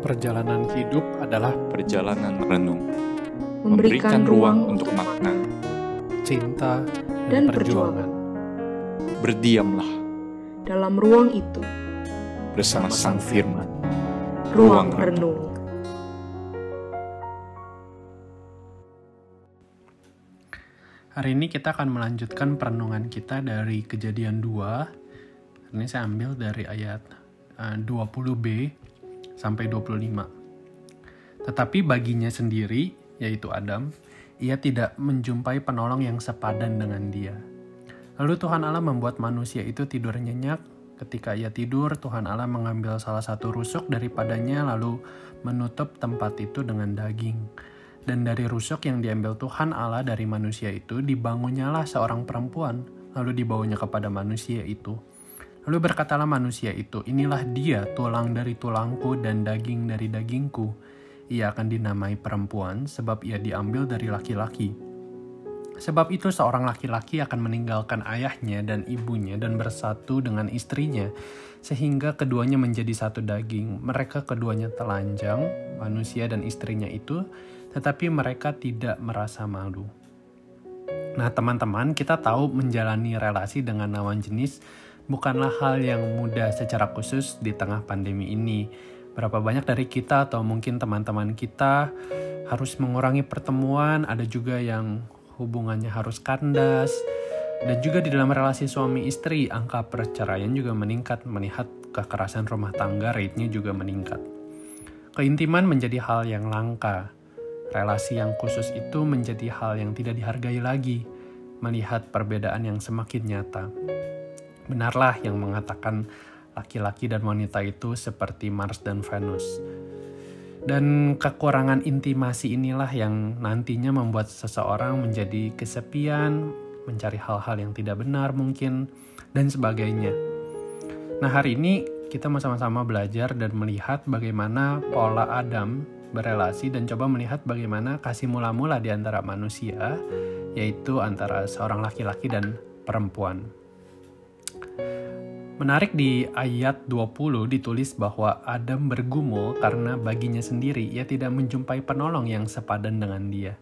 Perjalanan hidup adalah perjalanan renung, memberikan ruang untuk makna. cinta Dan dan, perjuangan. Berdiamlah dalam ruang itu, bersama Sang Firman. ruang renung. Hari ini kita akan melanjutkan perenungan kita dari kejadian 2. Ini saya ambil dari ayat eh, 20b sampai 25. Tetapi baginya sendiri, yaitu Adam, ia tidak menjumpai penolong yang sepadan dengan dia. Lalu Tuhan Allah membuat manusia itu tidur nyenyak. Ketika ia tidur, Tuhan Allah mengambil salah satu rusuk daripadanya lalu menutup tempat itu dengan daging. Dan dari rusuk yang diambil Tuhan Allah dari manusia itu, dibangunnyalah seorang perempuan, lalu dibawanya kepada manusia itu. Lalu berkatalah manusia itu, inilah dia tulang dari tulangku dan daging dari dagingku. Ia akan dinamai perempuan sebab ia diambil dari laki-laki. Sebab itu seorang laki-laki akan meninggalkan ayahnya dan ibunya dan bersatu dengan istrinya, sehingga keduanya menjadi satu daging. Mereka keduanya telanjang, manusia dan istrinya itu, tetapi mereka tidak merasa malu. Nah, teman-teman, kita tahu menjalani relasi dengan lawan jenis bukanlah hal yang mudah secara khusus di tengah pandemi ini. Berapa banyak dari kita atau mungkin teman-teman kita harus mengurangi pertemuan, ada juga yang hubungannya harus kandas, dan juga di dalam relasi suami istri, angka perceraian juga meningkat, melihat kekerasan rumah tangga rate-nya juga meningkat. Keintiman menjadi hal yang langka, relasi yang khusus itu menjadi hal yang tidak dihargai lagi, melihat perbedaan yang semakin nyata. Benarlah yang mengatakan laki-laki dan wanita itu seperti Mars dan Venus. Dan kekurangan intimasi inilah yang nantinya membuat seseorang menjadi kesepian, mencari hal-hal yang tidak benar mungkin, dan sebagainya. Nah hari ini kita sama-sama belajar dan melihat bagaimana pola Adam berelasi dan coba melihat bagaimana kasih mula-mula di antara manusia, yaitu antara seorang laki-laki dan perempuan. Menarik di ayat 20 ditulis bahwa Adam bergumul karena baginya sendiri ia tidak menjumpai penolong yang sepadan dengan dia.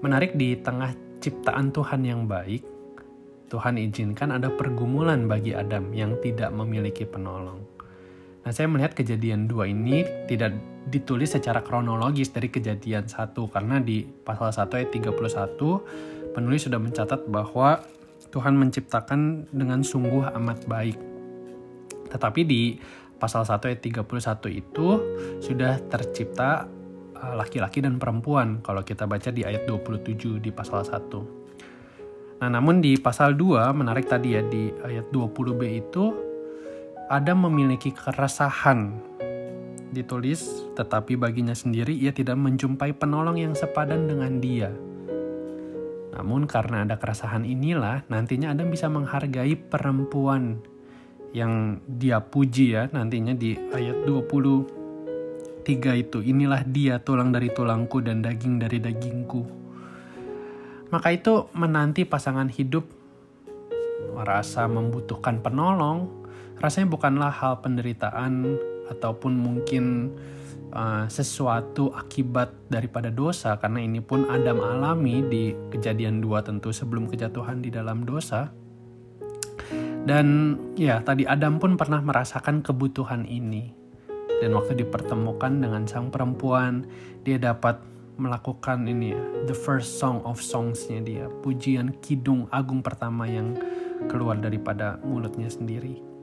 Menarik di tengah ciptaan Tuhan yang baik, Tuhan izinkan ada pergumulan bagi Adam yang tidak memiliki penolong. Nah, saya melihat kejadian dua ini tidak ditulis secara kronologis dari kejadian satu karena di pasal 1 ayat 31 penulis sudah mencatat bahwa Tuhan menciptakan dengan sungguh amat baik. Tetapi di pasal 1 ayat 31 itu sudah tercipta uh, laki-laki dan perempuan kalau kita baca di ayat 27 di pasal 1. Nah, namun di pasal 2 menarik tadi ya di ayat 20b itu ada memiliki keresahan ditulis tetapi baginya sendiri ia tidak menjumpai penolong yang sepadan dengan dia. Namun karena ada keresahan inilah nantinya Adam bisa menghargai perempuan yang dia puji ya nantinya di ayat 23 itu inilah dia tulang dari tulangku dan daging dari dagingku. Maka itu menanti pasangan hidup merasa membutuhkan penolong rasanya bukanlah hal penderitaan ataupun mungkin uh, sesuatu akibat daripada dosa karena ini pun Adam alami di kejadian dua tentu sebelum kejatuhan di dalam dosa. Dan ya tadi Adam pun pernah merasakan kebutuhan ini. Dan waktu dipertemukan dengan sang perempuan dia dapat melakukan ini ya the first song of songsnya dia pujian kidung agung pertama yang keluar daripada mulutnya sendiri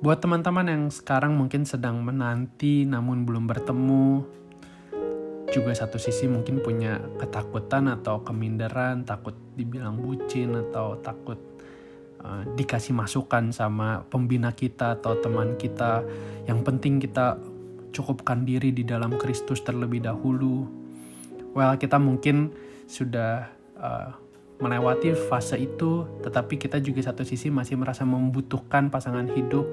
Buat teman-teman yang sekarang mungkin sedang menanti namun belum bertemu, juga satu sisi mungkin punya ketakutan atau keminderan, takut dibilang bucin atau takut uh, dikasih masukan sama pembina kita atau teman kita. Yang penting kita cukupkan diri di dalam Kristus terlebih dahulu. Well, kita mungkin sudah uh, melewati fase itu, tetapi kita juga satu sisi masih merasa membutuhkan pasangan hidup,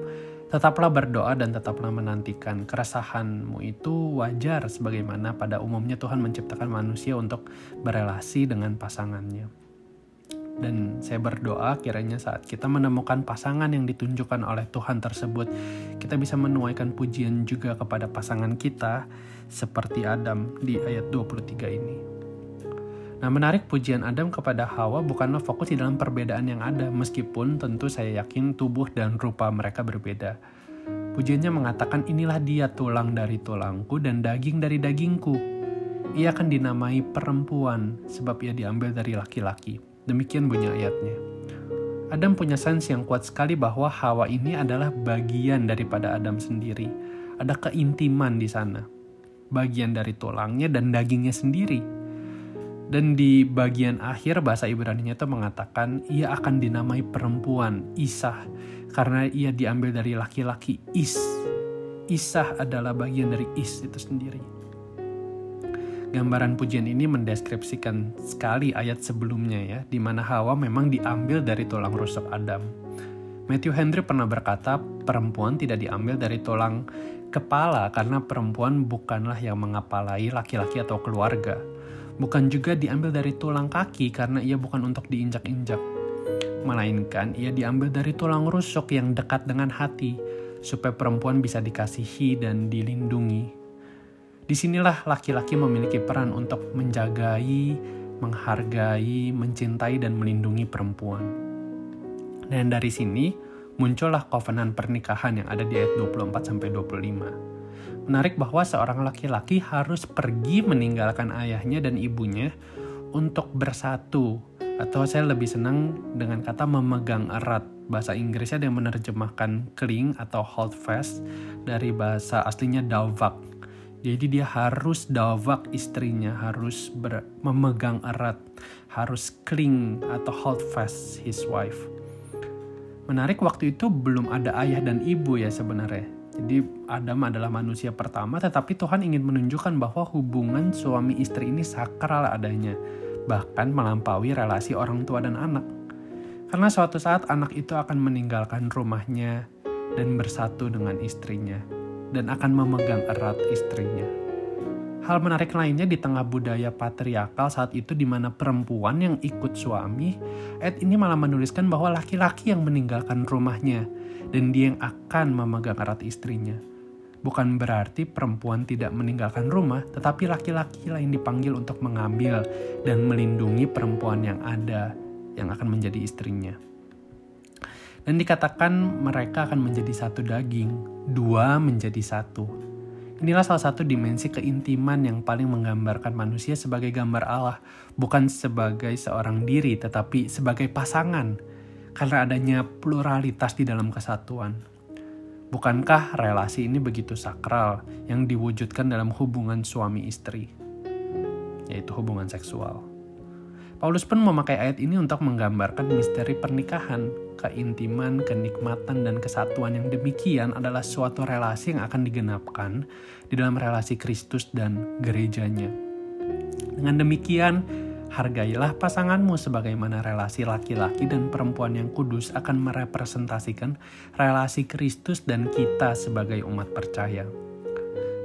tetaplah berdoa dan tetaplah menantikan. Keresahanmu itu wajar sebagaimana pada umumnya Tuhan menciptakan manusia untuk berelasi dengan pasangannya. Dan saya berdoa kiranya saat kita menemukan pasangan yang ditunjukkan oleh Tuhan tersebut, kita bisa menuaikan pujian juga kepada pasangan kita seperti Adam di ayat 23 ini. Nah, menarik pujian Adam kepada Hawa bukanlah fokus di dalam perbedaan yang ada, meskipun tentu saya yakin tubuh dan rupa mereka berbeda. Pujiannya mengatakan inilah dia tulang dari tulangku dan daging dari dagingku. Ia akan dinamai perempuan sebab ia diambil dari laki-laki. Demikian bunyi ayatnya. Adam punya sense yang kuat sekali bahwa Hawa ini adalah bagian daripada Adam sendiri. Ada keintiman di sana. Bagian dari tulangnya dan dagingnya sendiri. Dan di bagian akhir bahasa Ibrani-nya itu mengatakan ia akan dinamai perempuan, Isah, karena ia diambil dari laki-laki Is. Isah adalah bagian dari Is itu sendiri. Gambaran pujian ini mendeskripsikan sekali ayat sebelumnya ya, di mana Hawa memang diambil dari tulang rusuk Adam. Matthew Henry pernah berkata, perempuan tidak diambil dari tulang kepala karena perempuan bukanlah yang mengapalai laki-laki atau keluarga. Bukan juga diambil dari tulang kaki karena ia bukan untuk diinjak-injak. Melainkan ia diambil dari tulang rusuk yang dekat dengan hati, supaya perempuan bisa dikasihi dan dilindungi Di sinilah laki-laki memiliki peran untuk menjagai, menghargai, mencintai, dan melindungi perempuan. Dan dari sini muncullah kovenan pernikahan yang ada di ayat 24-25. Menarik bahwa seorang laki-laki harus pergi meninggalkan ayahnya dan ibunya untuk bersatu. Atau saya lebih senang dengan kata memegang erat. Bahasa Inggrisnya yang menerjemahkan cling atau hold fast dari bahasa aslinya davak jadi dia harus dawak istrinya, harus ber, memegang erat, harus cling atau hold fast his wife. Menarik waktu itu belum ada ayah dan ibu ya sebenarnya. Jadi Adam adalah manusia pertama tetapi Tuhan ingin menunjukkan bahwa hubungan suami istri ini sakral adanya. Bahkan melampaui relasi orang tua dan anak. Karena suatu saat anak itu akan meninggalkan rumahnya dan bersatu dengan istrinya dan akan memegang erat istrinya. Hal menarik lainnya di tengah budaya patriarkal saat itu di mana perempuan yang ikut suami, ayat ini malah menuliskan bahwa laki-laki yang meninggalkan rumahnya dan dia yang akan memegang erat istrinya. Bukan berarti perempuan tidak meninggalkan rumah, tetapi laki-laki lain dipanggil untuk mengambil dan melindungi perempuan yang ada yang akan menjadi istrinya. Dan dikatakan mereka akan menjadi satu daging, dua menjadi satu. Inilah salah satu dimensi keintiman yang paling menggambarkan manusia sebagai gambar Allah, bukan sebagai seorang diri, tetapi sebagai pasangan, karena adanya pluralitas di dalam kesatuan. Bukankah relasi ini begitu sakral yang diwujudkan dalam hubungan suami istri, yaitu hubungan seksual? Paulus pun memakai ayat ini untuk menggambarkan misteri pernikahan, keintiman, kenikmatan, dan kesatuan yang demikian adalah suatu relasi yang akan digenapkan di dalam relasi Kristus dan gerejanya. Dengan demikian, hargailah pasanganmu sebagaimana relasi laki-laki dan perempuan yang kudus akan merepresentasikan relasi Kristus dan kita sebagai umat percaya.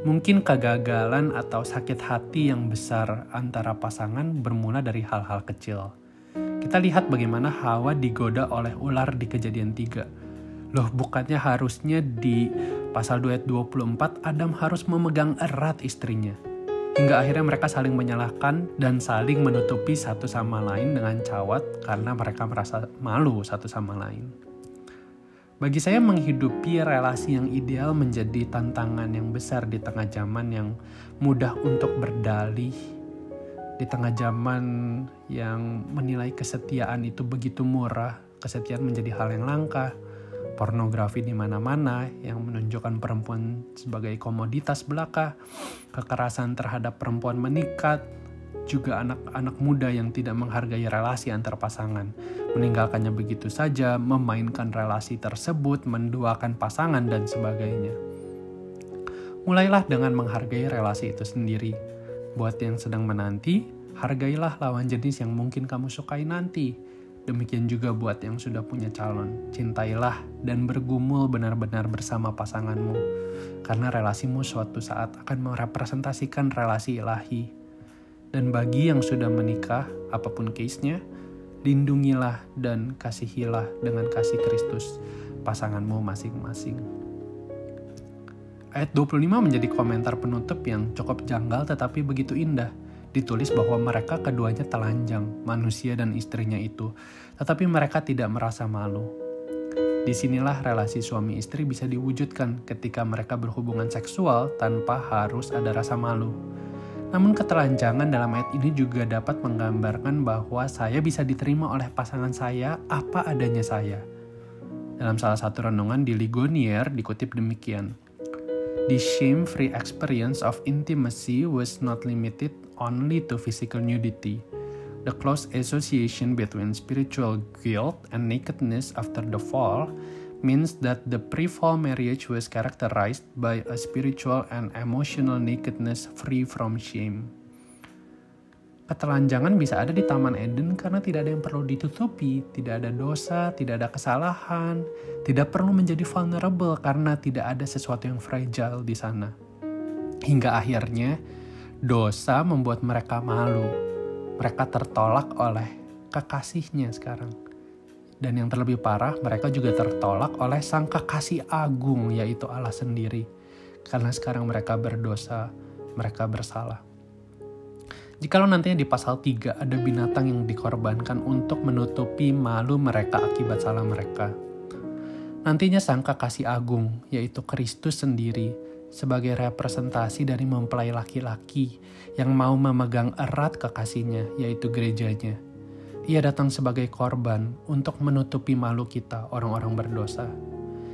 Mungkin kegagalan atau sakit hati yang besar antara pasangan bermula dari hal-hal kecil. Kita lihat bagaimana Hawa digoda oleh ular di kejadian 3. Loh bukannya harusnya di pasal 2 ayat 24 Adam harus memegang erat istrinya. Hingga akhirnya mereka saling menyalahkan dan saling menutupi satu sama lain dengan cawat karena mereka merasa malu satu sama lain. Bagi saya menghidupi relasi yang ideal menjadi tantangan yang besar di tengah zaman yang mudah untuk berdalih, di tengah zaman yang menilai kesetiaan itu begitu murah, kesetiaan menjadi hal yang langka, pornografi di mana-mana yang menunjukkan perempuan sebagai komoditas belaka, kekerasan terhadap perempuan meningkat, juga anak-anak muda yang tidak menghargai relasi antar pasangan, meninggalkannya begitu saja, memainkan relasi tersebut, menduakan pasangan, dan sebagainya. Mulailah dengan menghargai relasi itu sendiri. Buat yang sedang menanti, hargailah lawan jenis yang mungkin kamu sukai nanti. Demikian juga buat yang sudah punya calon. Cintailah dan bergumul benar-benar bersama pasanganmu. Karena relasimu suatu saat akan merepresentasikan relasi ilahi dan bagi yang sudah menikah, apa pun case-nya, lindungilah dan kasihilah dengan kasih Kristus pasanganmu masing-masing. Ayat 25 menjadi komentar penutup yang cukup janggal tetapi begitu indah. Ditulis bahwa mereka keduanya telanjang, manusia dan istrinya itu, tetapi mereka tidak merasa malu. Di sinilah relasi suami istri bisa diwujudkan ketika mereka berhubungan seksual tanpa harus ada rasa malu. Namun ketelanjangan dalam ayat ini juga dapat menggambarkan bahwa saya bisa diterima oleh pasangan saya apa adanya saya. Dalam salah satu renungan di Ligonier dikutip demikian. The shame-free experience of intimacy was not limited only to physical nudity. The close association between spiritual guilt and nakedness after the fall means that the pre-fall marriage was characterized by a spiritual and emotional nakedness free from shame. Ketelanjangan bisa ada di Taman Eden karena tidak ada yang perlu ditutupi, tidak ada dosa, tidak ada kesalahan, tidak perlu menjadi vulnerable karena tidak ada sesuatu yang fragile di sana. Hingga akhirnya, dosa membuat mereka malu. Mereka tertolak oleh kekasihnya sekarang. Dan yang terlebih parah, mereka juga tertolak oleh sang kekasih agung, yaitu Allah sendiri. Karena sekarang mereka berdosa, mereka bersalah. Jikalau nantinya di pasal 3 ada binatang yang dikorbankan untuk menutupi malu mereka akibat salah mereka. Nantinya sang kekasih agung, yaitu Kristus sendiri, sebagai representasi dari mempelai laki-laki yang mau memegang erat kekasihnya, yaitu gerejanya. Ia datang sebagai korban untuk menutupi malu kita, orang-orang berdosa.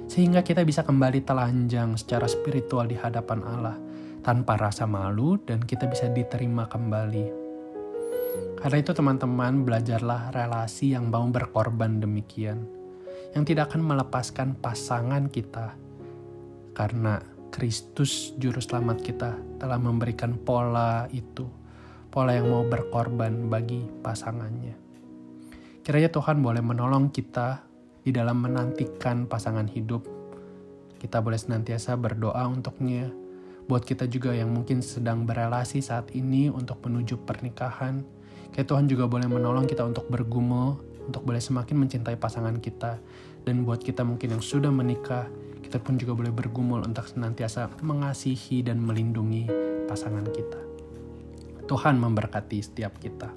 Sehingga kita bisa kembali telanjang secara spiritual di hadapan Allah, tanpa rasa malu dan kita bisa diterima kembali. Karena itu teman-teman belajarlah relasi yang mau berkorban demikian. Yang tidak akan melepaskan pasangan kita. Karena Kristus juru selamat kita telah memberikan pola itu. Pola yang mau berkorban bagi pasangannya. Kiranya Tuhan boleh menolong kita di dalam menantikan pasangan hidup. Kita boleh senantiasa berdoa untuknya, buat kita juga yang mungkin sedang berelasi saat ini untuk menuju pernikahan. Kayak Tuhan juga boleh menolong kita untuk bergumul, untuk boleh semakin mencintai pasangan kita. Dan buat kita mungkin yang sudah menikah, kita pun juga boleh bergumul untuk senantiasa mengasihi dan melindungi pasangan kita. Tuhan memberkati setiap kita.